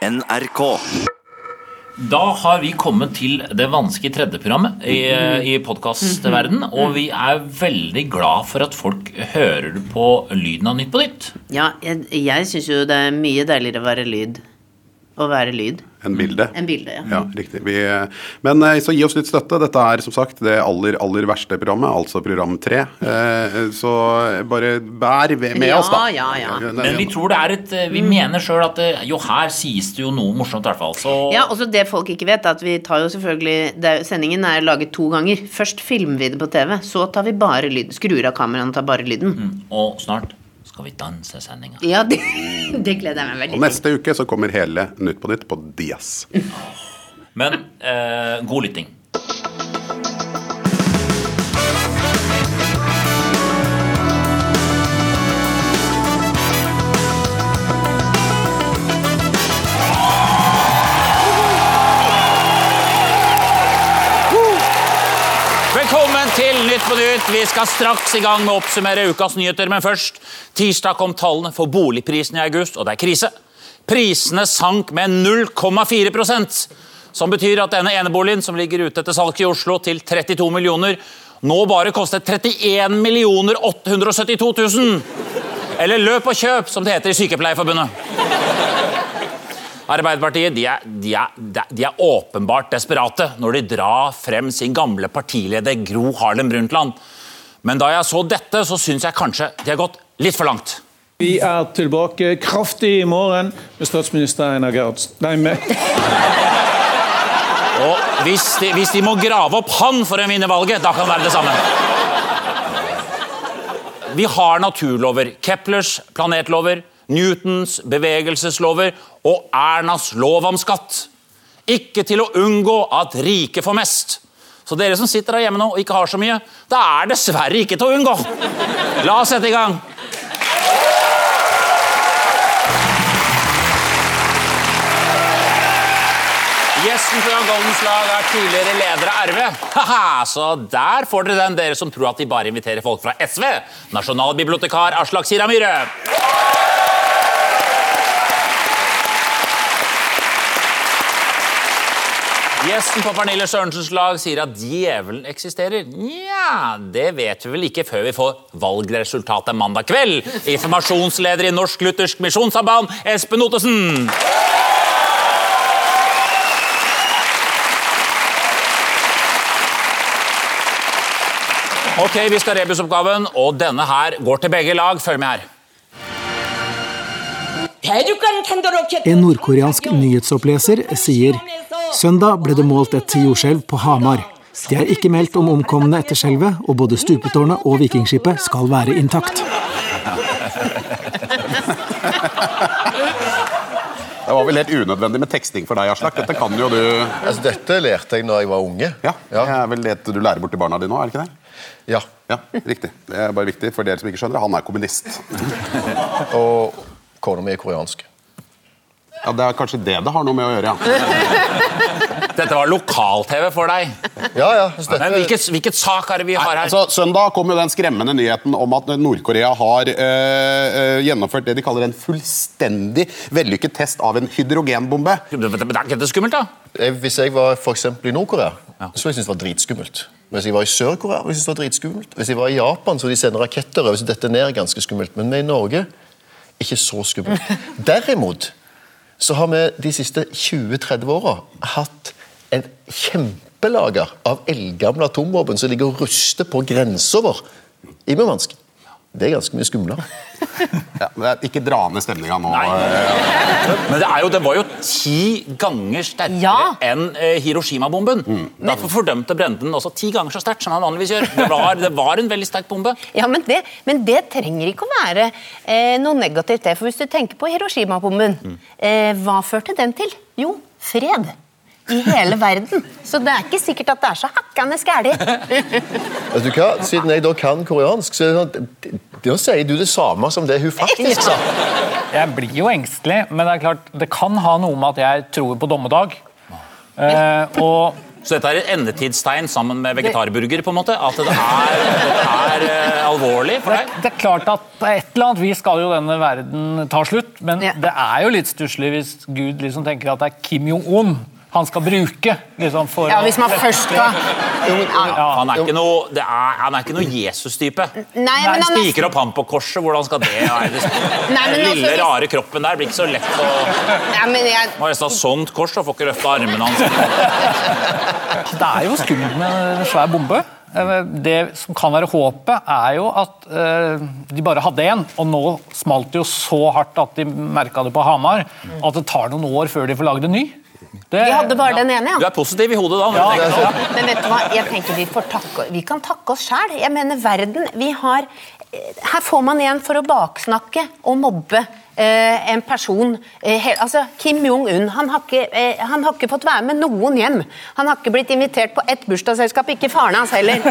NRK. Da har vi kommet til det vanskelige tredjeprogrammet i, i podkastverden, og vi er veldig glad for at folk hører på lyden av Nytt på Nytt. Ja, jeg, jeg syns jo det er mye deiligere å være lyd. Å være lyd. En bilde. En bilde, ja. Ja, riktig. Vi, men eh, så gi oss litt støtte. Dette er som sagt det aller, aller verste programmet, altså program tre. Eh, Så bare bær med Ja, oss, da. ja, ja. ja. Men vi tror det er et Vi mener sjøl at eh, jo, her sies det jo noe morsomt, i hvert fall. Så Ja, også Det folk ikke vet, er at vi tar jo selvfølgelig det Sendingen er laget to ganger. Først filmer vi det på TV, så tar vi bare lyden. Skrur av kameraet og tar bare lyden. Og snart skal vi danse sendinga. Ja, det, det gleder jeg meg Og veldig til. neste uke så kommer hele Nytt på Nytt på Dias. Men eh, god lytting. Til Nytt på Nytt. Vi skal straks i gang med å oppsummere ukas nyheter. Men først, tirsdag kom tallene for boligprisene i august, og det er krise. Prisene sank med 0,4% som betyr at denne eneboligen som ligger ute til salg i Oslo til 32 millioner, nå bare koster 31 872 000. Eller løp og kjøp, som det heter i Sykepleierforbundet. Arbeiderpartiet de er, de, er, de er åpenbart desperate når de drar frem sin gamle partileder Gro Harlem Brundtland. Men da jeg så dette, så syns jeg kanskje de har gått litt for langt. Vi er tilbake kraftig i morgen med statsminister Einar Gerhardsen. Nei, med Og hvis de, hvis de må grave opp han for å vinne valget, da kan det være det samme. Vi har naturlover. Keplers planetlover, Newtons bevegelseslover og Ernas lov om skatt. Ikke til å unngå at rike får mest. Så dere som sitter der hjemme nå og ikke har så mye, da er dessverre ikke til å unngå. La oss sette i gang. Gjesten fra Goldens lag er tidligere leder av RV. Haha, så der får dere den, dere som tror at de bare inviterer folk fra SV. Nasjonalbibliotekar Aslak Sira Myhre. Gjesten på Pernille Sørensens lag sier at djevelen eksisterer. Nja, det vet vi vel ikke før vi får valgresultatet mandag kveld. Informasjonsleder i Norsk Luthersk Misjonssamband, Espen Ottesen. Ok, vi skal rebusoppgaven, og denne her går til begge lag. Følg med her. En nordkoreansk nyhetsoppleser sier søndag ble det målt et jordskjelv på Hamar. Det er ikke meldt om omkomne etter skjelvet, og både stupetårnet og vikingskipet skal være intakt. Det var vel helt unødvendig med teksting for deg, Aslak. Dette kan jo du Altså, dette lærte jeg da jeg var unge. Ja, Det er vel det du lærer bort til barna dine nå, er det ikke det? Ja. Ja, riktig. Det er bare viktig for dere som ikke skjønner det. Han er kommunist. Og kona mi er koreansk. Ja, Det er kanskje det det har noe med å gjøre, ja. Dette var lokal-TV for deg. Ja, ja. Støtter. Men hvilket, hvilket sak er det vi har her? Altså, søndag kom jo den skremmende nyheten om at Nord-Korea har eh, gjennomført det de kaller en fullstendig vellykket test av en hydrogenbombe. Det er ikke det skummelt, da? hvis jeg var for eksempel i Nord-Korea, så ville jeg synes det var dritskummelt. Hvis jeg var i Sør-Korea, ville jeg synes det var dritskummelt. Hvis jeg var i Japan, så de sender raketter over, så dette ned er ganske skummelt. Men vi i Norge, ikke så skummelt. Derimot så har vi de siste 20-30 åra hatt en kjempelager av eldgamle atomvåpen som ligger og ruster på grensa vår i Murmansk. Det er ganske mye skumlere. Ja, men det er ikke dra ned stemninga nå. Nei. Men det, er jo, det var jo ti ganger sterkere Ja. enn eh, Hiroshima-bomben. Derfor fordømte Brenden også ti ganger så sterkt som han vanligvis gjør. Det var, det var en veldig sterk bombe. Ja, men det, men det trenger ikke å være eh, noe negativt. det, for Hvis du tenker på Hiroshima-bomben, eh, hva førte den til? Jo, fred. I hele verden. Så det er ikke sikkert at det er så hakkende gæli. Vet du hva? Siden jeg da kan koreansk, så er det sånn, da sier du det samme som det hun faktisk sa. Jeg blir jo engstelig, men det er klart, det kan ha noe med at jeg tror på dommedag. Eh, og Så dette er et endetidstegn sammen med vegetarburger, på en måte? At det er, det er, eh, alvorlig for Det, deg? det er klart at på et eller annet vis skal jo denne verden ta slutt, men Ja. det er jo litt stusslig hvis Gud liksom tenker at det er Kim Jong-un han skal bruke liksom for Ja, hvis man først skal ja. Han er ikke noe, er, han er ikke noe Jesus-type. Nei, men han er Spiker opp han på korset, hvordan skal det være? Det Nei, men Den lille, hvis- rare kroppen der blir ikke så lett å ja, men jeg, Må nesten ha sånt kors og får ikke løfta armene hans. Det er jo skummelt med en svær bombe. Eh, Det som kan være håpet, er jo at uh, de bare hadde én, og nå smalt det jo så hardt at de merka det på Hamar, at det tar noen år før de får lagd en ny. Det, vi hadde bare den ene, ja. Du er positiv i hodet da. Ja, men, tenker sånn. Men vet du hva, jeg tenker vi, får takke, vi kan takke oss sjæl. Jeg mener, verden vi har, Her får man igjen for å baksnakke og mobbe eh, en person eh, he, altså Kim Jong-un han, eh, han har ikke fått være med noen hjem. Han har ikke blitt invitert på ett bursdagsselskap, ikke faren hans heller.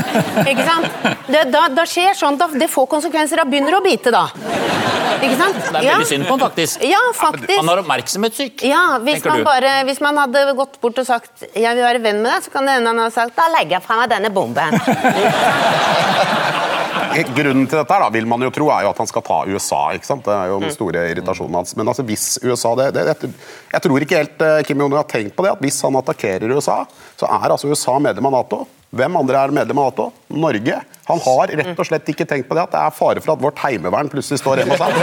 Ikke sant? Det, da, da skjer sånn, da, det får konsekvenser. Da begynner å bite, da. Ikke sant? Det er veldig synd på han, faktisk. Ja, faktisk. Han har oppmerksomhetssyk. Ja, hvis man, bare, hvis man hadde gått bort og sagt 'jeg vil være venn med deg', så kan det hende han hadde sagt 'da legger jeg fra meg denne bomben'. Grunnen til dette her, da, vil man jo tro er jo at han skal ta USA. ikke sant? Det er jo den store irritasjonen hans. Men altså, hvis USA det, det, det Jeg tror ikke helt eh, Kim Jong-un har tenkt på det, at hvis han attakkerer USA, så er altså USA medlem av Nato. Hvem andre er medlem av Nato? Norge. Han har rett og slett ikke tenkt på det at det er fare for at vårt heimevern plutselig står hjemme hos ham.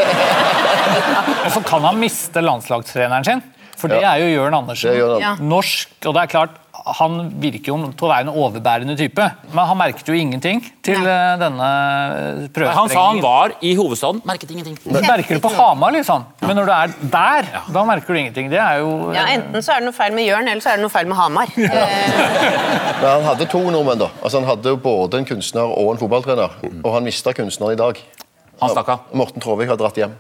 Og så kan han miste landslagstreneren sin, for det er jo Jørn Andersen. Norsk, og det er klart, han virker jo til å være en overbærende type, men han merket jo ingenting til Nei. denne Han sa han var i hovedstaden, merket ingenting. Du merker det på Hamar, liksom. Men når du er der, da merker du ingenting. Det er jo Ja, Enten så er det noe feil med Jørn, eller så er det noe feil med Hamar. Ja. Men han hadde to nordmenn, da. Altså, han hadde jo både en kunstner og en fotballtrener. Og han mista kunstneren i dag. Han stakk av. Morten Traavik har dratt hjem.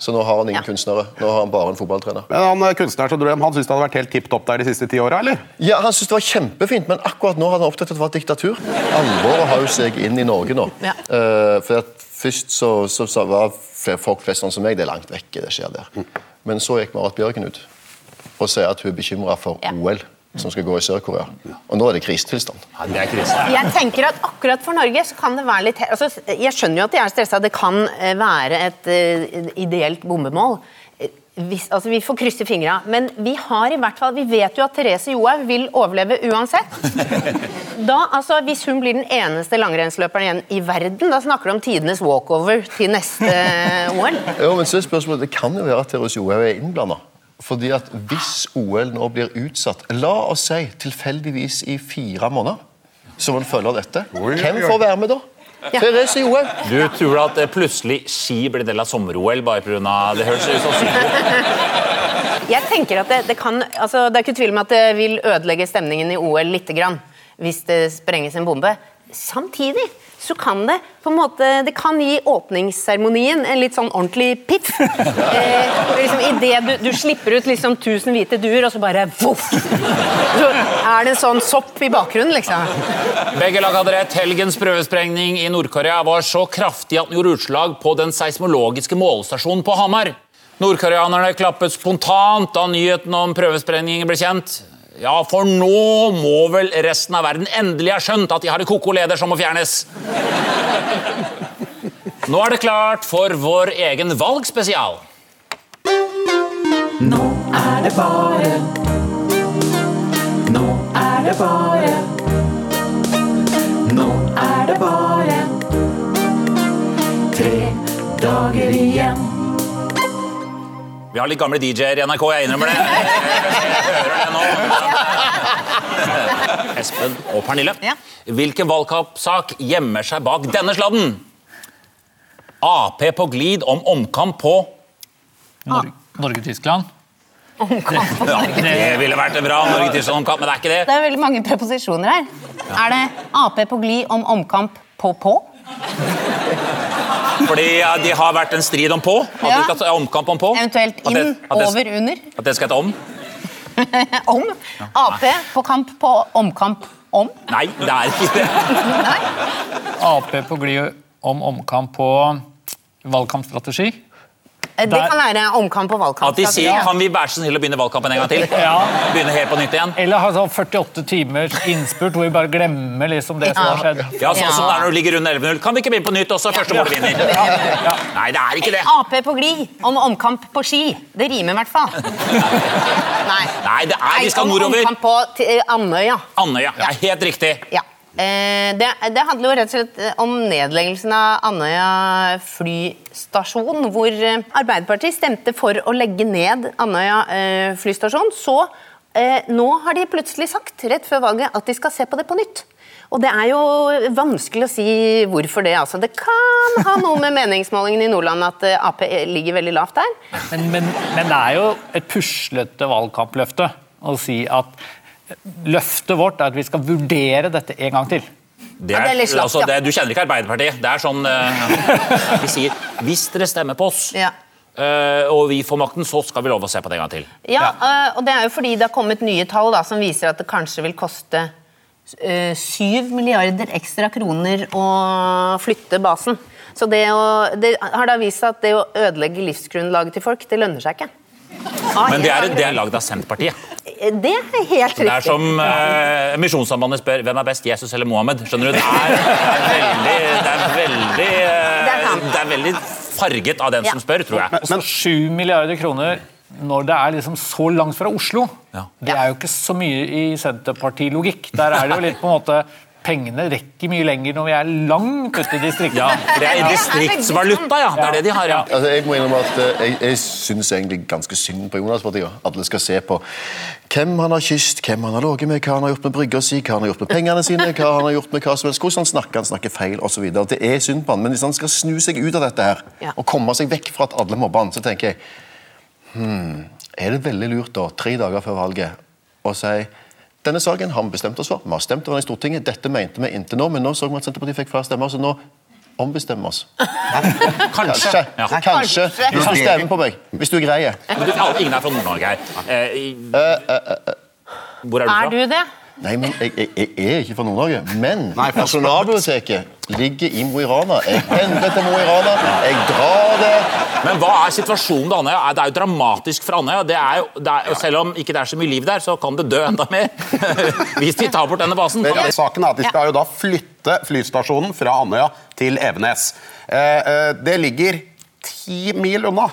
Så nå har han ingen Ja. kunstnere. Nå har han bare en fotballtrener. Men han eh, kunstneren som dro hjem, han syntes det hadde vært helt tipp topp der de siste ti åra, eller? Ja, Han syntes det var kjempefint, men akkurat nå hadde han opptatt av at det var diktatur. Alvoret har jo seg inn i Norge nå. Ja. Uh, for at Først så, så, så var folk flest sånn som meg, det er langt vekke, det skjer der. Men så gikk Marit Bjørgen ut og sier at hun er bekymra for Ja. OL, som skal gå i Sør-Korea. Og nå er det krisetilstand. Ja, det er krise. Jeg tenker at akkurat for Norge så kan det være litt altså, Jeg skjønner jo at de er stressa. Det kan eh, være et uh, ideelt bombemål. Eh, Hvis, altså, vi får krysse fingra, men vi har i hvert fall Vi vet jo at Therese Johaug vil overleve uansett. Da, altså, hvis hun blir den eneste langrennsløperen igjen i verden, da snakker du om tidenes walkover til neste OL. Jo, men så er spørsmålet, Det kan jo være at Therese Johaug er innblanda. Fordi at hvis OL nå blir utsatt, la oss si tilfeldigvis i fire måneder, som en følge av dette, hvem får være med da? Ja. OL. Du tror at eh, plutselig ski blir del av sommer-OL bare pga. Det høres ut som Jeg tenker at det, det kan altså, Det er ikke tvil om at det vil ødelegge stemningen i OL lite grann hvis det sprenges en bombe. Samtidig så kan det på en måte Det kan gi åpningsseremonien en litt sånn ordentlig piff. Eh, liksom Idet du, du slipper ut liksom 1000 hvite duer, og så bare voff! Så er det en sånn sopp i bakgrunnen, liksom. Begge lag hadde rett. Helgens prøvesprengning i Nord-Korea var så kraftig at den gjorde utslag på den seismologiske målestasjonen på Hamar. Nordkoreanerne klappet spontant da nyheten om prøvesprengningen ble kjent. Ja, for nå må vel resten av verden endelig ha skjønt at de har en koko leder som må fjernes. Nå er det klart for vår egen valgspesial. Nå er det bare Nå er det bare Nå er det bare Tre dager igjen Vi har litt gamle DJ-er i NRK, jeg innrømmer det. Jeg hører det nå. Espen og Pernille. Ja. Hvilken valgkampsak gjemmer seg bak denne sladden? Ap på glid om omkamp på Nor Norge-Tyskland. ja, Det ville vært bra Norge-Tyskland-omkamp, men det er ikke det. Det er veldig mange preposisjoner her. Er det Ap på glid om omkamp på på? Fordi ja, de har vært en strid om på. At Ja. du skal ta omkamp om på. Eventuelt At det- inn, at det- over, under. At det skal hete om? Om. Ap på kamp på omkamp om. Nei, det er ikke det. Ap på glid om omkamp på valgkampstrategi. Det kan være omkamp og valgkamp. At de sier kan vi være så snill å begynne valgkampen en gang til? Ja. Begynne helt på nytt igjen? Eller ha sånn 48 timers innspurt hvor vi bare glemmer liksom det som har skjedd. Ja, sånn som det er når du ligger under 11-0. Kan vi ikke begynne på nytt også? Første målet vinner. Nei, det er ikke det. Ap på glid om omkamp på ski. Det rimer i hvert fall. Nei. Nei, det er, vi skal om nordover. Omkamp på Andøya. Andøya. Det er helt riktig. Ja. Eh, det, det handler jo rett og slett eh, om nedleggelsen av Andøya flystasjon, hvor eh, Arbeiderpartiet stemte for å legge ned Andøya flystasjon. Så nå har de plutselig sagt, rett før valget, at de skal se på det på nytt. Og det er jo vanskelig å si hvorfor det. altså. Det kan ha noe med meningsmålingen i Nordland at Ap ligger veldig lavt der. Men, men, men det er jo et puslete valgkampløfte å si at løftet vårt er at vi skal vurdere dette en gang til. Det Ja, er, det er slatt, altså, det, du kjenner ikke Arbeiderpartiet. Det er sånn uh, Vi sier hvis dere stemmer på oss, Ja. Uh, og vi får makten, så skal vi love å se på det en gang til. Ja, uh, og det er jo fordi det har kommet nye tall da, som viser at det kanskje vil koste syv 7 milliarder ekstra kroner å flytte basen. Så det, å, det har da vist seg at det å ødelegge livsgrunnlaget til folk, det lønner seg ikke. Ah, Men det er, det er lagd av Senterpartiet. Det er helt riktig. Det er som uh, Misjonssambandet spør hvem er best, Jesus eller Mohammed. Skjønner du? Det er, det er veldig, det er veldig, eh, Det er er veldig farget av den som spør, tror jeg. Men, så 7 milliarder kroner når det er liksom så langt fra Oslo. Ja. Det er jo ikke så mye i Senterpartilogikk. Der er det jo litt på en måte Pengene rekker mye lenger når vi er langt ute i distriktet. Ja, for det er distriktsvaluta, ja. Det er det de har, ja. Altså, jeg må innrømme at eh, jeg, jeg syns egentlig ganske synd på Jonas-partiet. Alle skal se på hvem han har kysset, hvem han har ligget med, hva han har gjort med brygga si, hva han har gjort med pengene sine, hva han har gjort med hva som helst, hvordan han snakker, han snakker feil osv. Det er synd på han, men hvis han skal snu seg ut av dette her, Ja. og komme seg vekk fra at alle mobber han, så tenker jeg hmm, Er det veldig lurt da, tre dager før valget, å si denne saken har vi bestemt oss for. Vi har stemt over den i Stortinget. Dette mente vi inntil nå, men nå så vi at Senterpartiet fikk flere stemmer, så nå ombestemmer oss. Kanskje. Ja. Kanskje. Hvis du stemmer på meg. Hvis du er grei. Men du, alle- ingen er fra Nord-Norge her. Eh, i- Hvor er du fra? Er du det? Nei, men jeg, jeg, jeg er ikke fra Nord-Norge. Men Nei, Nasjonalbiblioteket ligger i Mo i Rana. Jeg pendler til Mo i Rana. Jeg drar det. Men hva er situasjonen til Andøya? Det er jo dramatisk for Andøya. Det er jo, det er, selv om ikke det er så mye liv der, så kan det dø enda mer. Hvis de tar bort denne basen. Men Saken er at De skal jo da flytte flystasjonen fra Andøya til Evenes. Eh, eh, det ligger ti mil unna.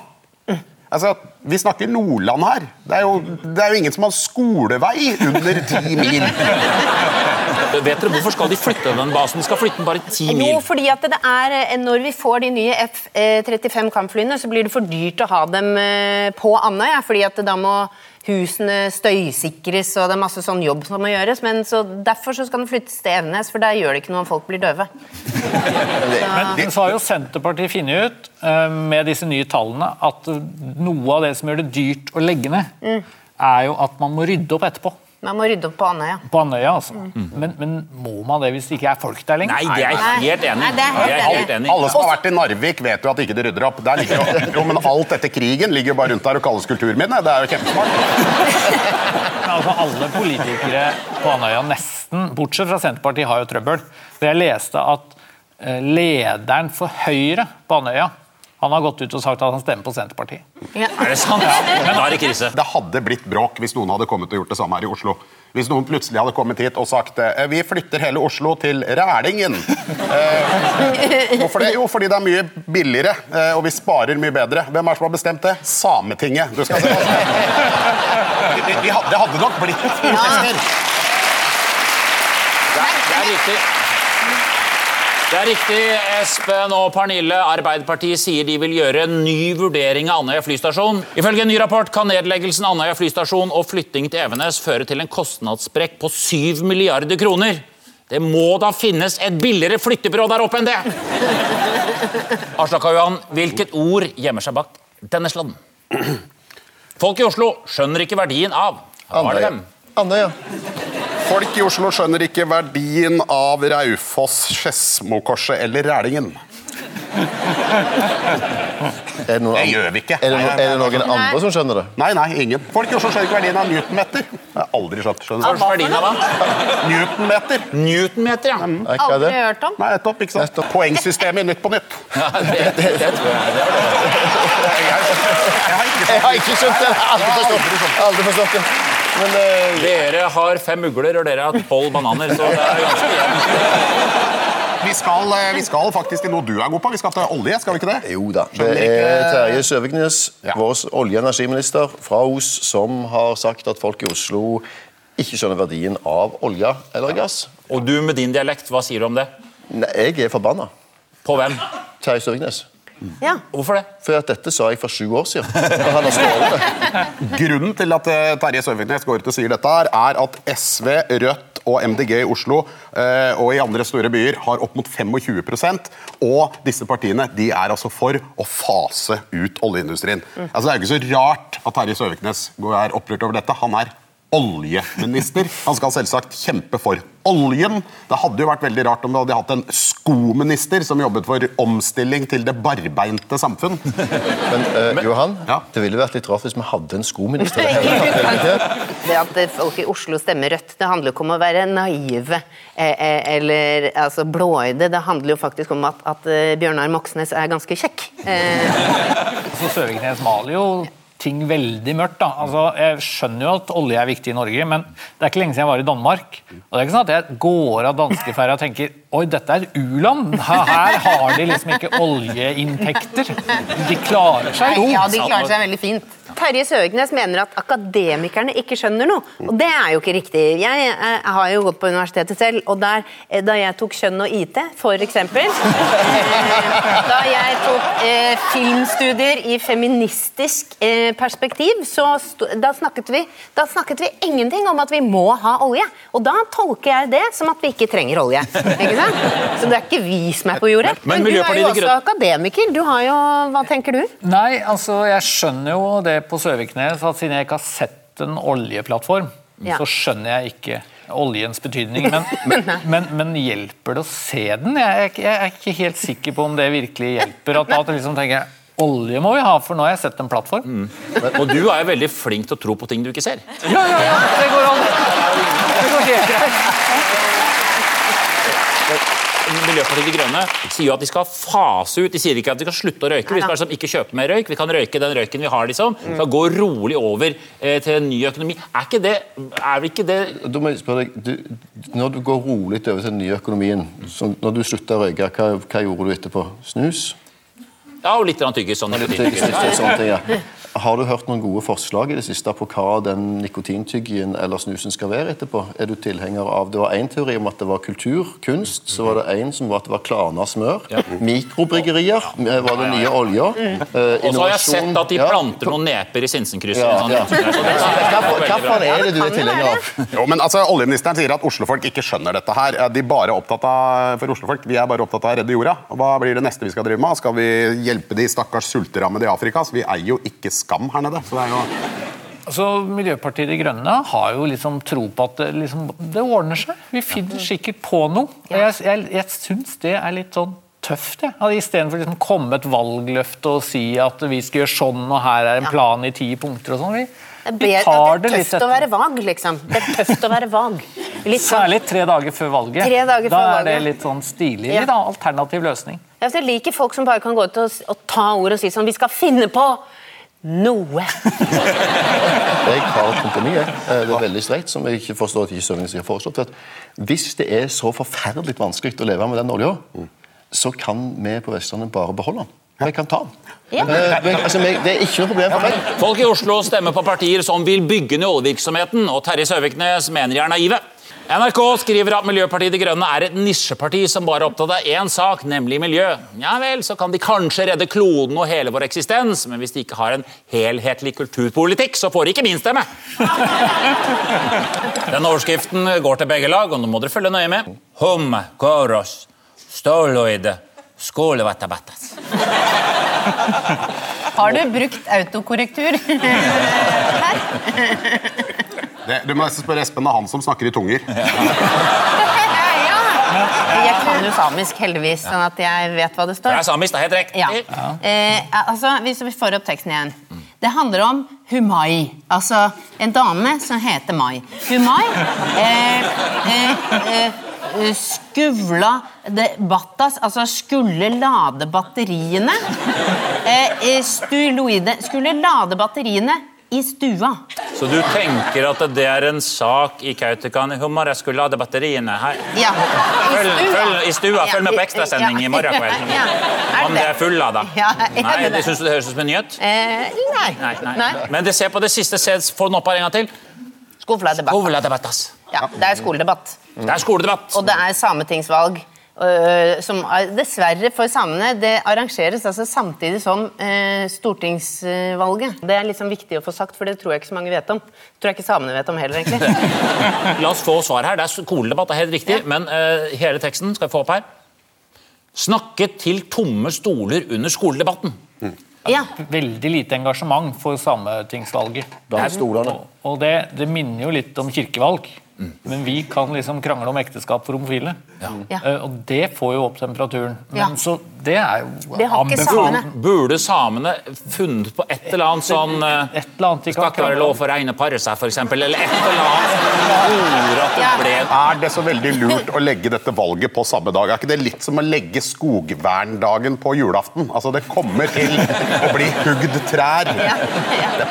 Altså, Vi snakker Nordland her. Det er, jo, det er jo ingen som har skolevei under ti mil. Vet dere Hvorfor skal de flytte den basen? De skal flytte den bare ti Jo, fordi at det er, eh, Når vi får de nye F-35 kampflyene, så blir det for dyrt å ha dem eh, på Andøya. fordi at da må husene støysikres, og det er masse sånn jobb som må gjøres. men så Derfor så skal den flyttes til Evenes, for der gjør det ikke noe om folk blir døve. Men, men så har jo Senterpartiet funnet ut eh, med disse nye tallene at noe av det som gjør det dyrt å legge ned, Mm. er jo at man må rydde opp etterpå. Man må rydde opp på Andøya. På Andøya, altså. Mm. Men, men må man det hvis det ikke er folk der lenger? Nei, det er jeg helt enig i. enig. Alle som har vært i Narvik, vet jo at ikke de rydder opp. Der ligger jo, jo, men alt etter krigen ligger jo bare rundt der og kalles kulturminne. Det er jo kjempesmart. Altså, alle politikere på Andøya, nesten, bortsett fra Senterpartiet, har jo trøbbel. Jeg leste at eh, lederen for Høyre på Andøya han har gått ut og sagt at han stemmer på Senterpartiet. Ja. Er det sant? Men da er det krise. Det hadde blitt bråk hvis noen hadde kommet og gjort det samme her i Oslo. Hvis noen plutselig hadde kommet hit og sagt eh, vi flytter hele Oslo til Rælingen. Eh, hvorfor det? Jo, fordi det er mye billigere, eh, og vi sparer mye bedre. Hvem er det som har bestemt det? Sametinget. Du skal se. Det hadde nok blitt protester. Det det er riktig. Det er riktig, Espen og Pernille. Arbeiderpartiet sier de vil gjøre en ny vurdering av Andøya flystasjon. Ifølge en ny rapport kan nedleggelsen av Andøya flystasjon og flytting til Evenes føre til en kostnadssprekk på 7 milliarder kroner. Det må da finnes et billigere flyttebyrå der oppe enn det! Aslak Johan, hvilket ord gjemmer seg bak denne sladden? Folk i Oslo skjønner ikke verdien av Andøya. Andøya. Folk i Oslo skjønner ikke verdien av Raufoss, Skedsmokorset eller Rælingen. Er det noen, Det gjør vi ikke. Er det, no- er det nei, noen andre som skjønner det? Nei, nei, ingen. Folk i Oslo skjønner ikke verdien av newtonmeter. Jeg har aldri skjønt. skjønner Hva er verdien av? Newtonmeter. Newtonmeter, ja. Mm. Aldri hørt om. Nei, nettopp, ikke sant? Poengsystemet i Nytt på Nytt. ja det, det, det tror jeg. Det var det. Jeg har ikke skjønt det! Aldri forstått det. Men eh, Dere har fem ugler, og dere har tolv bananer, så det er ganske jevnt. Vi skal, eh, vi skal faktisk til noe du er god på. Vi skal til olje, skal vi ikke det? jo da. Det er Terje Søviknes, Ja. vår olje- og energiminister fra Os, som har sagt at folk i Oslo ikke skjønner verdien av olje eller gass. Og du med din dialekt, hva sier du om det? Nei, jeg er forbanna. På hvem? Terje Søviknes. Ja. Hvorfor det? For at dette sa jeg for sju år siden. Grunnen til at eh, Terje Søviknes går ut og sier dette, her, er at SV, Rødt og MDG i Oslo eh, og i andre store byer har opp mot 25% og disse partiene de er altså for å fase ut oljeindustrien. Altså, det er jo ikke så rart at Terje Søviknes går- er opprørt over dette. Han er oljeminister. Han skal selvsagt kjempe for oljen. Det hadde jo vært veldig rart om vi hadde hatt en skominister som jobbet for omstilling til det barbeinte samfunn. Men eh, Johan, Ja. det ville vært litt rart hvis vi hadde en skominister. Det at folk i Oslo stemmer rødt, det handler jo ikke om å være naive eh, eh, eller altså, blåøyde. Det handler jo faktisk om at, at Bjørnar Moxnes er ganske kjekk. Eh, Så Søviknes maler jo ting veldig mørkt. da. Altså, jeg skjønner jo at olje er viktig i Norge, men det er ikke lenge siden jeg var i Danmark. Og det er ikke sånn at jeg går av danskeferja og tenker oi, dette er et u-land. Her har de liksom ikke oljeinntekter. De klarer seg jo. ja, de klarer seg veldig fint. Terje Søviknes mener at akademikerne ikke skjønner noe. Og det er jo ikke riktig. Jeg, eh, har jo gått på universitetet selv, og der, eh, da jeg tok kjønn og IT, for eksempel eh, Da jeg tok eh, filmstudier i feministisk eh, perspektiv, så da, snakket vi, da snakket vi ingenting om at vi må ha olje. Og da tolker jeg det som at vi ikke trenger olje. Ikke sant? Så det er ikke vi som er på jordet. Men Men, du er jo også akademiker. Du har jo, Hva tenker du? Nei, altså, jeg skjønner jo det på Søviknes, at siden jeg ikke har sett en oljeplattform, Ja. så skjønner jeg ikke oljens betydning. Men, men, men hjelper det å se den? Jeg er, jeg er ikke helt sikker på om det virkelig hjelper. At, at liksom tenker jeg, Olje må vi ha, for nå har jeg sett en plattform. Og du er jo veldig flink til å tro på ting du ikke ser. Ja, ja, ja, det går an. Det går helt greit. Miljøpartiet De Grønne sier jo at de skal fase ut. De sier ikke at de skal slutte å røyke. Vi skal liksom ikke kjøpe mer røyk. Vi kan røyke den røyken vi har. liksom. Vi skal gå rolig over eh, til en ny økonomi. Er ikke det, er ikke det Da må jeg spørre deg, du, Når du går rolig over til den nye økonomien, så når du slutta å røyke, hva, hva gjorde du etterpå? Snus? Ja, og litt tyggis. Sånn Litt tyggis, litt ting, ja. Har du hørt noen gode forslag i det siste på hva den nikotintyggien eller snusen skal være etterpå? Er du tilhenger av Det var én teori om at det var kultur, kunst. Så var det en som var at det var Klana smør. Mikrobryggerier eh, var den nye olja. Eh, Og så har jeg sett at de planter noen neper i Sinsenkrysset. Ja, ja. sånn. Så det er Hva- Hvilken er det du er tilhenger av? Jo, men altså, Oljeministeren sier at oslofolk ikke skjønner dette her. De er bare opptatt av, for oslofolk, Vi er bare opptatt av å redde jorda. Hva blir det neste vi skal drive med? Skal vi hjelpe de stakkars sulterammede i Afrika? Så Vi eier jo ikke skam her nede. Så det er jo... Altså, Miljøpartiet De Grønne har jo liksom tro på at det, liksom, det ordner seg. Vi finner sikkert på noe. Og jeg, jeg, jeg syns det er litt sånn tøft. jeg. At Istedenfor å liksom komme et valgløfte og si at vi skal gjøre sånn, og her er en plan i ti punkter og sånn. Vi, Det er, vi tar det det er tøft å være vag, liksom. Det er tøft å være vag. Litt sånn, Særlig tre dager før valget. Tre dager da før er det litt sånn stilig. Ja. Litt alternativ løsning. jeg liker folk som bare kan gå ut og, og ta ord og si sånn Vi skal finne på noe. Jeg har et kompromiss. jeg. Eh, Det er veldig streit, som jeg ikke forstår at ikke har foreslått. for at Hvis det er så forferdelig vanskelig å leve med den olja, så kan vi på Vestlandet bare beholde den. Vi kan ta den. Ja. Eh, men, altså, det er ikke noe problem for meg. Folk i Oslo stemmer på partier som vil bygge ned oljevirksomheten, og Terje Søviknes mener de er naive. NRK skriver at Miljøpartiet De Grønne er et nisjeparti som bare er opptatt av én sak, nemlig miljø. Ja vel, så kan de kanskje redde kloden og hele vår eksistens, men hvis de ikke har en helhetlig kulturpolitikk, så får de ikke min stemme. Den overskriften går til begge lag, og nå må dere følge nøye med. Hum, koros, stoloide, skolevatabatas. Har du brukt autokorrektur? Det, du må nesten spørre Espen, det er han som snakker i tunger. ja. Jeg kan jo samisk, heldigvis, sånn at jeg vet hva det står. Det er samisk, det er helt riktig. Ja. Eh, altså, hvis vi får opp teksten igjen. Det handler om Humai. Altså en dame som heter Mai. Humai eh, eh, eh, skuvla det battas, altså skulle lade batteriene eh, eh, Stuloide Skulle lade batteriene i stua. Så du tenker at det er en sak i Kautokeino hummer? Jeg skulle lade batteriene her. Ja, i stua. følg i stua, følg med på ekstrasending i morgen kveld. Ja, Om det er fullada. Ja, Nei, det det syns du det høres ut som en nyhet? Eh, nei. Nei, nei. Men det ser på det siste. Få den opp her en gang til. Skoledebatt. Ja, det er skoledebatt. Det er skoledebatt. Og det er sametingsvalg. Øh, som er- dessverre for samene det arrangeres altså samtidig som eh, stortingsvalget. Det er liksom viktig å få sagt, for det tror jeg ikke så mange vet om. Det tror jeg ikke samene vet om heller, egentlig. La oss få svar her. Det er skoledebatt, det er helt riktig. Men eh, hele teksten skal vi få opp her. Snakket til tomme stoler under skoledebatten. Ja. Veldig lite engasjement for sametingsvalget. Og, og det, det minner jo litt om kirkevalg. Men vi kan liksom krangle om ekteskap for homofile. Ja. Eh, og det får jo opp temperaturen. Men Ja. Så det er jo Det har ikke samene. Burde samene funnet på et eller annet sånn eh, Et eller annet de Skal ikke være lov for reine å pare seg, f.eks. Eller et eller annet det Ja. ble Er det så veldig lurt å legge dette valget på samme dag? Er ikke det litt som å legge skogverndagen på julaften? Altså, Det kommer til å bli hugd trær. Ja, ja.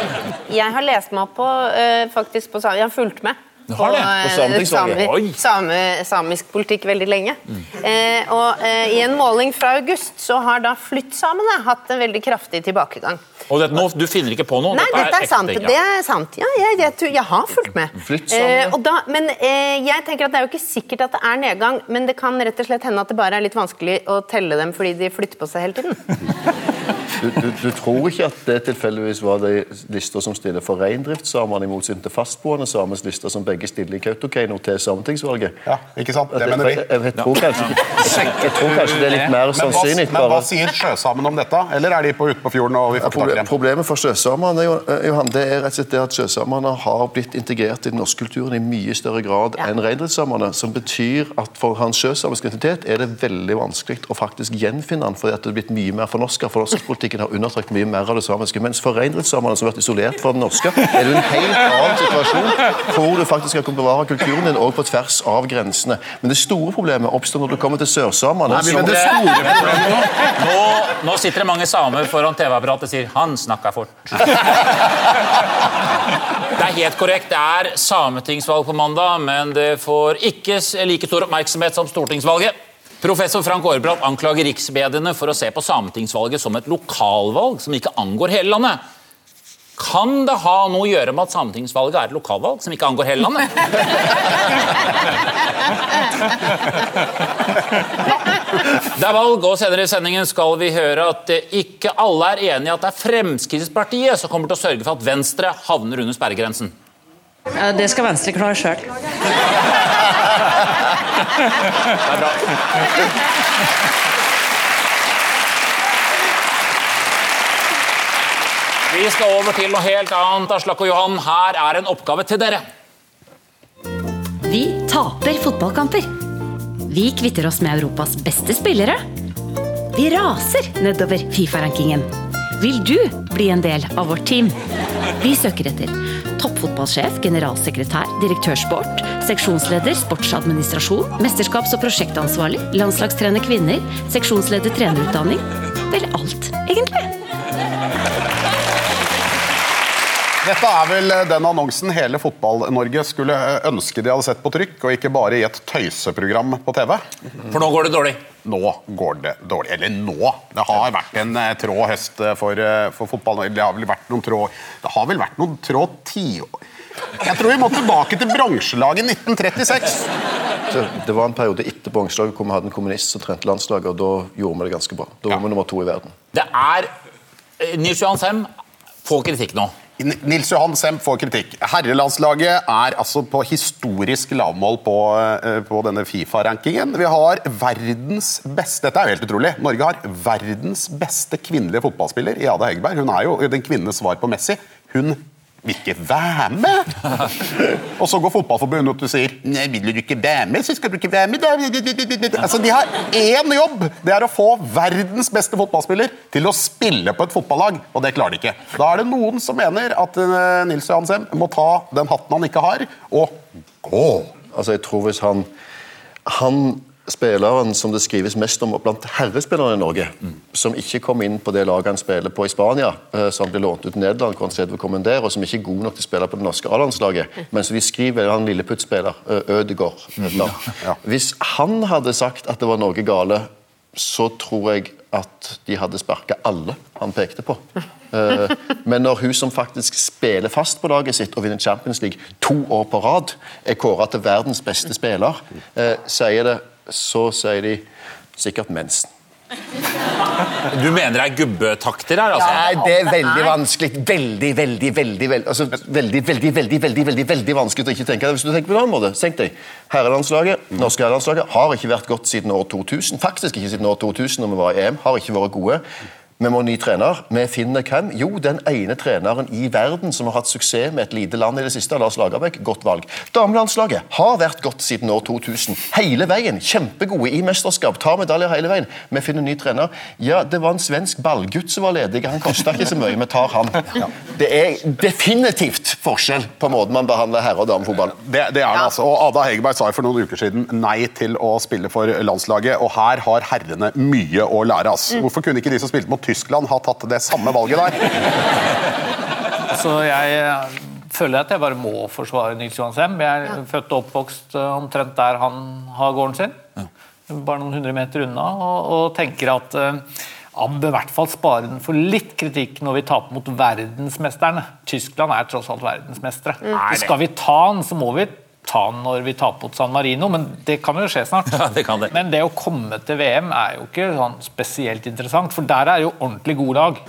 Jeg har lest meg opp på øh, faktisk på Jeg har fulgt med. På same, samisk politikk veldig lenge. Eh, og eh, I en måling fra august så har da flyttsamene hatt en veldig kraftig tilbakegang. Og det, nå, Du finner ikke på noe? Nei, dette er ekte sant. ting, ja. Det er sant. Ja, jeg, jeg, jeg har fulgt med. Eh, da, men eh, jeg tenker at det er jo ikke sikkert at det er nedgang, men det kan rett og slett hende at det bare er litt vanskelig å telle dem fordi de flytter på seg hele tiden. Du, du, du tror ikke at det tilfeldigvis var de lister som stiller for reindriftssamene, i motsetning til fastboende samers lister, som begge stiller i Kautokeino til sametingsvalget? Ja, ikke sant? Det mener vi. jeg, jeg, tror kanskje, jeg tror kanskje det er litt mer sannsynlig. men hva sier sjøsamene om dette? Eller er de på ute på fjorden og vi får ikke tak i dem? Problemet for sjøsamene Jo- eh, Johan, det er rett og slett det at sjøsamene har blitt integrert i den norske kulturen i mye større grad Ja. enn reindriftssamene. Som betyr at for hans sjøsamiske identitet er det veldig vanskelig å faktisk gjenfinne den, fordi at det er blitt mye mer fornorska. Fornorskingspolitikken har undertrykt mye mer av det samiske. Mens for reindriftssamene, som har vært isolert fra den norske, er det en helt annen situasjon hvor du faktisk skal kunne bevare kulturen din òg på tvers av grensene. Men det store problemet oppstår når du kommer til sørsamene. Som- det nå Nå, nå sitter det mange samer foran TV-apparatet og sier 'han snakka fort'. Det er helt korrekt. Det er sametingsvalg på mandag, men det får ikke like stor oppmerksomhet som stortingsvalget. Professor Frank Aarbrot anklager riksmediene for å se på sametingsvalget som et lokalvalg som ikke angår hele landet. Kan det ha noe å gjøre med at sametingsvalget er et lokalvalg som ikke angår hele landet? Det er valg, og senere i sendingen skal vi høre at ikke alle er enige i at det er Fremskrittspartiet som kommer til å sørge for at Venstre havner under sperregrensen. Det skal Venstre klare sjøl. Bra. Vi skal over til noe helt annet. Aslak og Johan, her er en oppgave til dere. Vi taper fotballkamper. Vi kvitter oss med Europas beste spillere. Vi raser nedover Fifa-rankingen. Vil du bli en del av vårt team? Vi søker etter toppfotballsjef, generalsekretær, direktørsport, seksjonsleder, sportsadministrasjon, mesterskaps- og prosjektansvarlig, landslagstrener kvinner, seksjonsleder trenerutdanning. Vel alt, egentlig. Dette er vel den annonsen hele Fotball-Norge skulle eh, ønske de hadde sett på trykk, og ikke bare i et tøyseprogram på TV. For nå går det dårlig. Nå går det dårlig. Eller nå. Det har vært en eh, trå høst eh, for, for fotball. Det har vel vært noen trå Det har vel vært noen trå tiår Jeg tror vi må tilbake til bronselaget 1936. Det var en periode etter bronselaget hvor vi hadde en kommunist som trente landslaget, og da gjorde vi det ganske bra. Da var vi nummer to i verden. Det er Nils Johan Sem får kritikk nå. Nils Johan Sem får kritikk. Herrelandslaget er altså på historisk lavmål på, eh, på denne Fifa-rankingen. Vi har verdens beste Dette er jo helt utrolig. Norge har verdens beste kvinnelige fotballspiller i Ada Hegerberg. Hun er jo den kvinnenes svar på Messi. Hun vil ikke være med! Og så går Fotballforbundet ut og sier Nei, vil du ikke være med, så skal du ikke være med. Altså, De har én jobb! Det er å få verdens beste fotballspiller til å spille på et fotballag, og det klarer de ikke. Da er det noen som mener at eh, Nils Johansem må ta den hatten han ikke har, og gå. Altså, jeg tror hvis han Han spilleren som det skrives mest om blant herrespillerne i Norge, som ikke kom inn på det laget han spiller på i Spania, eh, som ble lånt ut til Nederland, hvor han og som ikke er god nok til å spille på det norske A-landslaget, men som de skriver han Lilleputt-spiller, Ødegaard. Ja. Ja. Hvis han hadde sagt at det var noe gale, så tror jeg at de hadde sparka alle han pekte på. Eh, Men når hun som faktisk spiller fast på laget sitt og vinner Champions League to år på rad, er kåra til verdens beste spiller, eh, sier det, så sier de sikkert mensen. Du mener det er gubbetakter her? altså? Nei, det er veldig vanskelig. Veldig, veldig, veldig veldig, altså, veldig, veldig, veldig, veldig, veldig, veldig vanskelig å ikke tenke det. Hvis du tenker på en annen måte, tenk deg. Herrelandslaget, norske herrelandslaget har ikke vært godt siden år 2000. Faktisk ikke siden år 2000 når vi var i EM. Har ikke vært gode. Vi må ny trener. Vi finner hvem? Jo, den ene treneren i verden som har hatt suksess med et lite land i det siste, Lars Lagerbäck. Godt valg. Damelandslaget har vært godt siden år 2000. Hele veien. Kjempegode i mesterskap. Tar medaljer hele veien. Vi finner ny trener. Ja, det var en svensk ballgutt som var ledig. Han kosta ikke så mye. Vi tar han. Det er definitivt forskjell på måten man behandler herre- og damefotball. Det, det er det altså. Og Ada Hegerberg sa for noen uker siden nei til å spille for landslaget, og her har herrene mye å lære. ass. Hvorfor kunne ikke de som spilte mot Tyskland har tatt det samme valget der? Så jeg eh, føler at jeg bare må forsvare Nils Johan Sem. Jeg er født og oppvokst eh, omtrent der han har gården sin. Bare noen hundre meter unna. Og, og tenker at eh, han bør i hvert fall spare den for litt kritikk når vi taper mot verdensmesterne. Tyskland er tross alt verdensmestere. Mm. Skal vi ta den, så må vi ta den når vi taper mot San Marino, men det kan jo skje snart. Ja, det kan det. Men det å komme til VM er jo ikke sånn spesielt interessant, for der er jo ordentlig gode lag.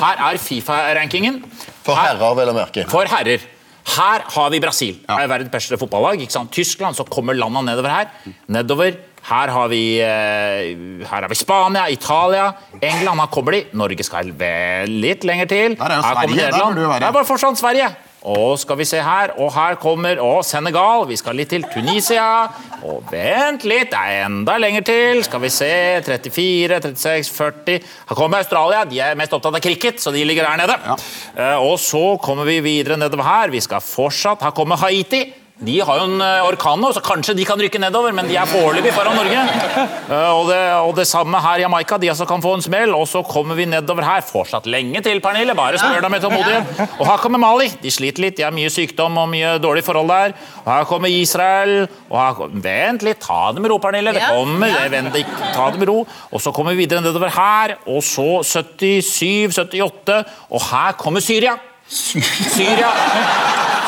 Her er Fifa-rankingen. For herrer, vel å merke. For herrer. Her har vi Brasil. Det er verdens beste fotballag. ikke sant? Tyskland, så kommer landene nedover her. Nedover. Her har vi, eh, her har vi Spania, Italia, England. Her kommer de. Norge skal vel litt lenger til. Der er jo Her kommer Sverige, der burde du være. Det er bare fortsatt Sverige. Og skal vi se her, og her kommer og Senegal. Vi skal litt til Tunisia. Og vent litt, det er enda lenger til. Skal vi se 34, 36, 40 Her kommer Australia. De er mest opptatt av cricket, så de ligger der nede. Ja. og så kommer vi videre nedover her. Vi skal fortsatt Her kommer Haiti. De har jo en eh, orkan nå, så kanskje de kan rykke nedover, men de er foreløpig foran Norge. Eh, og, det, og det samme her i Jamaica. De altså kan få en smell. Og så kommer vi nedover her. Fortsatt lenge til, Pernille. Bare spør deg med tålmodighet. Og her kommer Mali. De sliter litt. De har mye sykdom og mye dårlige forhold der. Og her kommer Israel. Og her, kom- vent litt, ta det med ro, Pernille. Det kommer. Det, vent, ikke- ta det med ro. Og så kommer vi videre nedover her. Og så 77, 78. Og her kommer Syria. Syria.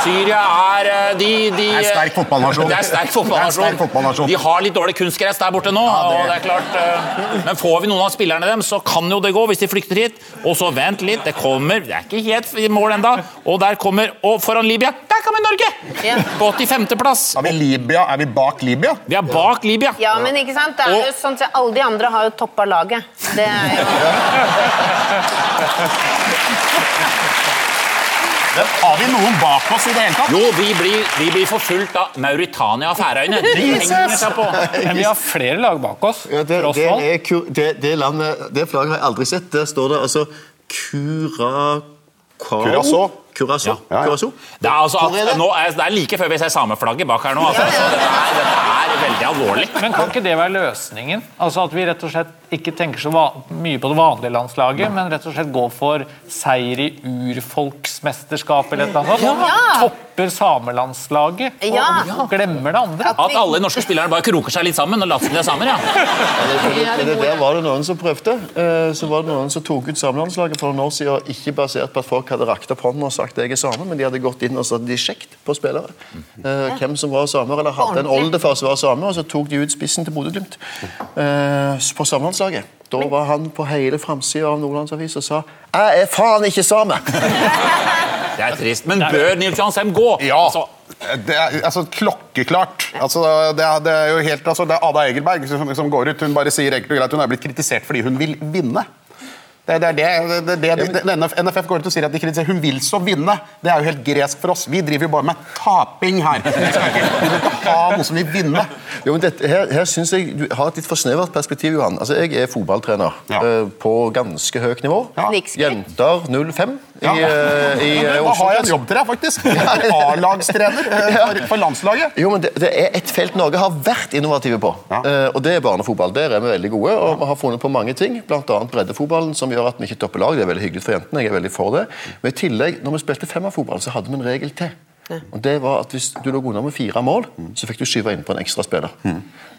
Syria er eh, de, de er sterk fotballnasjon. Det er sterk Det er sterk fotballnasjon. De har litt dårlig kunstgress der borte nå. det- og det er klart, eh, Men får vi noen av spillerne dem, så kan jo det gå hvis de flykter hit. Og så vent litt, det kommer Det er ikke helt i mål enda. Og der kommer Og foran Libya, der kommer Norge! På 85. plass. Er vi, Libya? er vi bak Libya? Vi er bak Libya. Ja, men ikke sant? Det er jo sånn at Alle de andre har jo toppa laget. Det er jo Men Har vi noen bak oss i det hele tatt? Jo, vi blir, vi blir forfulgt av Mauritania og Færøyene. De henger seg på. Men vi har flere lag bak oss. Ja, det, det, er, det, det, landet, det flagget har jeg aldri sett. Der står det altså Curacao Curaçao. Ja. Ja, ja. Det er, altså at, det? nå er, det er like før vi ser sameflagget bak her nå. Altså. Ja, er, dette er veldig alvorlig. Men kan ikke det være løsningen? Altså At vi rett og slett ikke tenker så mye på det vanlige landslaget, men rett og slett går for seier i urfolksmesterskap eller et eller annet sånt? Ja. Topper samelandslaget og Ja. glemmer det andre? At alle norske spillerne bare kroker seg litt sammen og later som de er samer, ja. Men det der var det noen som prøvde. Eh, Så var det noen som tok ut samelandslaget for noen år siden, ikke basert på at folk hadde rakt opp hånden og sagt jeg er same, men de hadde gått inn og satt de sjekket på spillere. Eh, Hvem som var samer, eller hadde en oldefar som var same, og så tok de ut spissen til Bodø-Glimt eh, på samlandslaget. Da var han på hele framsida av Nordlandsavis og sa 'Jeg er faen ikke same'! Det er trist. Men bør Nils Jansheim gå? Ja. Altså, Det er altså, klokkeklart. Altså, det, er, det er jo helt, altså, det er Ada Egelberg som, som går ut. Hun bare sier enkelt og greit hun er blitt kritisert fordi hun vil vinne. Det, det er det, det, det, det, det NFF går ut og sier at de kritiserer. Hun vil så vinne. Det er jo helt gresk for oss. Vi driver jo bare med taping her. Vi skal ikke, vi vil ikke ha noe som vil vinne. Jo, men dette, her, her synes jeg Du har et litt for snevert perspektiv, Johan. Altså, Jeg er fotballtrener eh, på ganske høyt nivå. Jenter 05 i, Ja. uh, i Da har jeg en jobb til deg, faktisk. A-lagstrener for, for landslaget. Jo, men det, det er et felt Norge har vært innovative på, eh, og det er barnefotball. Der er vi veldig gode, og vi har funnet på mange ting, bl.a. breddefotballen, som gjør at vi ikke topper lag. Det er veldig hyggelig for jentene, jeg er veldig for det. Men i tillegg, når vi spilte femmerfotball, så hadde vi en regel til. Og det var at Hvis du lå under med fire mål, så fikk du skyve inn på en ekstra spiller.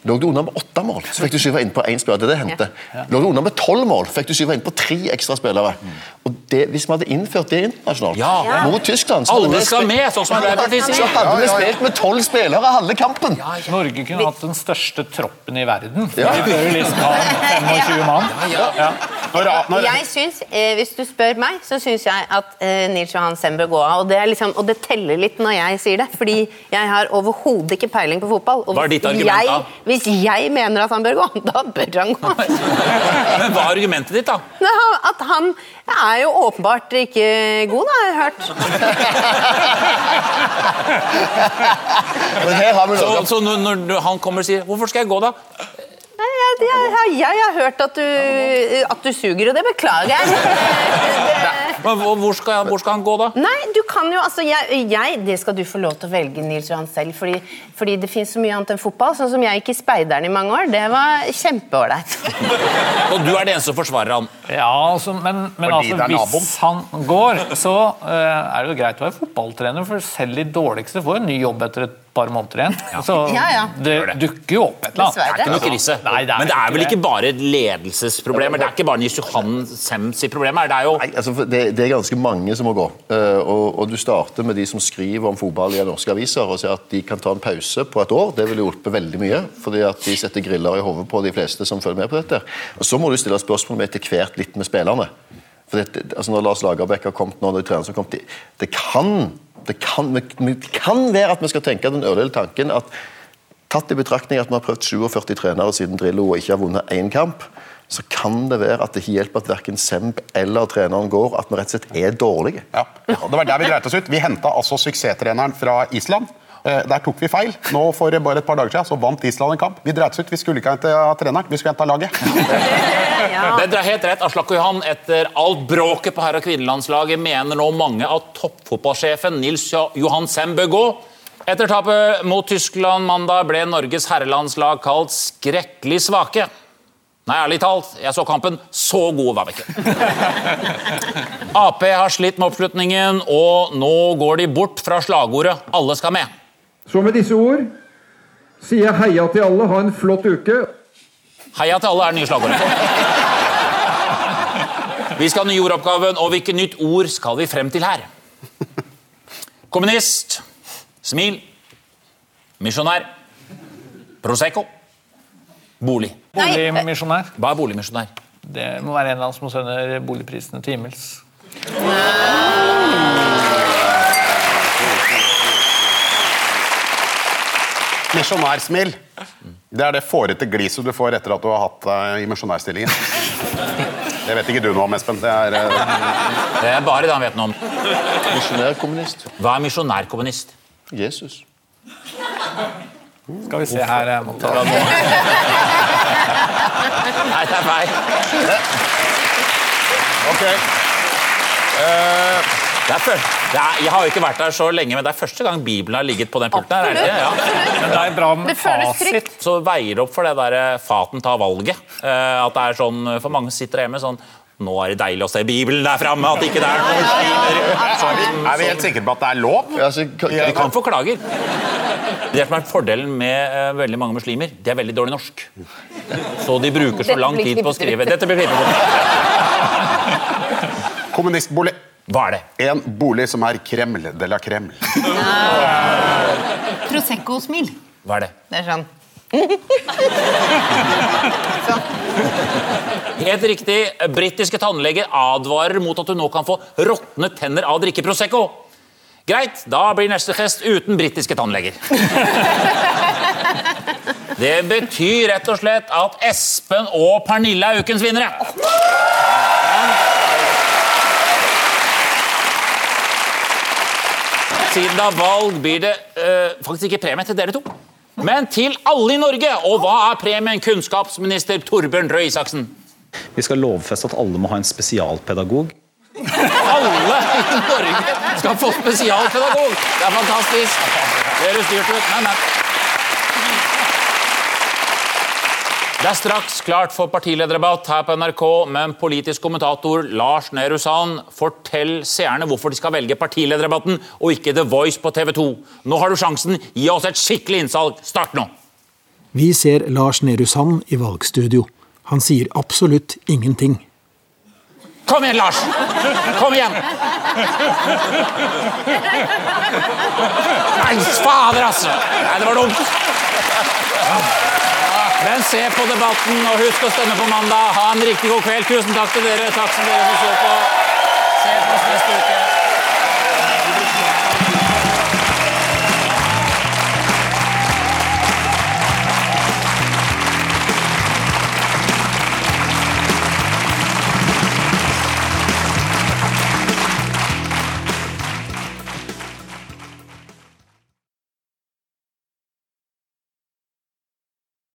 Lå du under med åtte mål, så fikk du skyve inn på én spiller. Det det hendte. Lå du under med tolv mål, fikk du skyve inn på tre ekstra spillere. Og det, Hvis vi hadde innført det internasjonalt Ja. mot Tyskland så Alle hadde vi skal spilt- med, sånn som Arbeiderpartiet sier. Så hadde vi Ja, ja, ja. spilt med tolv spillere halve kampen. Norge kunne hatt den største troppen i verden. Ja. Vi bør jo liksom ha 25 mann. Ja. Jeg synes, eh, Hvis du spør meg, så syns jeg at eh, Nils Johan Sem bør gå av. Og det, er liksom, og det teller litt når jeg sier det, fordi jeg har overhodet ikke peiling på fotball. Og hvis argument, jeg, hvis jeg mener at han bør gå, da bør han gå. Men hva er argumentet ditt, da? At han er jo åpenbart ikke god, da, har jeg hørt. Men her har vi Så, noe. så når, når han kommer og sier 'Hvorfor skal jeg gå', da? Nei, Jeg, jeg, jeg, jeg har hørt at du, at du suger, og det beklager jeg. Men hvor- skal, hvor skal han gå, da? Nei, du kan jo, altså jeg, jeg, Det skal du få lov til å velge, Nils Johan selv. Fordi, fordi det fins så mye annet enn fotball. Sånn som jeg gikk i Speideren i mange år. Det var kjempeålreit. Og du er den eneste som forsvarer han. Ja, altså, men, men altså, hvis han går, så uh, er det jo greit å være fotballtrener, for selv de dårligste får en ny jobb etter et par måneder igjen. Så Ja, ja. det dukker jo opp et eller annet. Det er ikke noe krise. Nei, det er Men det er vel ikke bare ledelsesproblemer? Det er ikke bare Nils Johan Sems problem det er jo Nei, altså, det, det er ganske mange som må gå. Eh, og, og Du starter med de som skriver om fotball i norske aviser og sier at de kan ta en pause på et år. Det vil hjulpet veldig mye, fordi at de setter griller i hodet på de fleste som følger med på dette. Og Så må du stille spørsmål med etter hvert litt med spillerne. For det, altså Når Lars Lagerbäck har kommet nå, det, de har kommet, det, kan det kan, det kan være at vi skal tenke den ørlille tanken at tatt i betraktning at vi har prøvd 47 trenere siden Drillo og ikke har vunnet én kamp, så kan det være at det ikke hjelper at verken Semb eller treneren går, at vi rett og slett er dårlige. Ja, det var der vi dreit oss ut. Vi henta altså suksesstreneren fra Island. Eh, Der tok vi feil. Nå For bare et par dager siden så vant Island en kamp. Vi dreit oss ut. Vi skulle ikke hente treneren, vi skulle hente laget. Det er helt rett. Aslak og Johan, etter alt bråket på herre- og kvinnelandslaget mener nå mange at toppfotballsjefen Nils Jo- Johan Sem bør gå. Etter tapet mot Tyskland mandag ble Norges herrelandslag kalt skrekkelig svake. Nei, ærlig talt, jeg så kampen. Så gode var vi ikke. Ap har slitt med oppslutningen, og nå går de bort fra slagordet 'alle skal med'. Så med disse ord sier jeg heia til alle, ha en flott uke. Heia til alle er det nye slagordet. Vi skal ha ny jordoppgaven, og hvilket nytt ord skal vi frem til her? Kommunist. Smil. Misjonær. Prosecco. Bolig. Boligmisjonær. Hva er boligmisjonær? Det må være en av oss som sender boligprisene til himmels. Misjonærsmil. Det er det fårete gliset du får etter at du har hatt deg i misjonærstillingen. Det vet ikke du noe om, Espen. Det er, uh... Det er bare det han vet noe om. Misjonærkommunist. Hva er misjonærkommunist? Jesus. Skal vi se her ta Nei, det er feil. Ok. Det er før, det er, jeg har jo ikke vært der så lenge, men det er første gang Bibelen har ligget på den pulten. her, er det ikke? Ja. Men det er bra med fasit. Så veier det opp for det der eh, faten tar valget. Eh, At det er sånn, For mange sitter hjemme sånn Nå er det deilig å se Bibelen der framme, at ikke det er noen muslimer. er vi helt sikre på at det er lov? De kan få klager. Det som er Fordelen med eh, veldig mange muslimer, de er veldig dårlig norsk. Så de bruker så lang tid på å skrive. Dette blir klippet bort. Kommunistbolig. Hva er det? En bolig som er Kreml de la Kreml. Prosecco-smil. Hva er det? Det er sånn. Helt riktig. Britiske tannleger advarer mot at du nå kan få råtne tenner av å drikke Prosecco. Greit, da blir neste fest uten britiske tannleger. Det betyr rett og slett at Espen og Pernille er ukens vinnere. Siden det er valg, blir det eh, faktisk ikke premie til dere to. Men til alle i Norge. Og hva er premien, kunnskapsminister Torbjørn Røe Isaksen? Vi skal lovfeste at alle må ha en spesialpedagog. Alle i Norge skal få spesialpedagog! Det er fantastisk. Det høres dyrt ut, men, men. Det er straks klart for partilederdebatt her på NRK, men politisk kommentator Lars Nehru Sand, fortell seerne hvorfor de skal velge partilederdebatten og ikke The Voice på TV 2. Nå har du sjansen. Gi oss et skikkelig innsalg. Start nå! Vi ser Lars Nehru Sand i valgstudio. Han sier absolutt ingenting. Kom igjen, Lars! Kom igjen! Nei, fader, altså! Nei, det var dumt. Men se på debatten, og husk å stemme på mandag. Ha en riktig god kveld. Tusen takk til dere. Takk som dere som så på. Se på oss neste uke.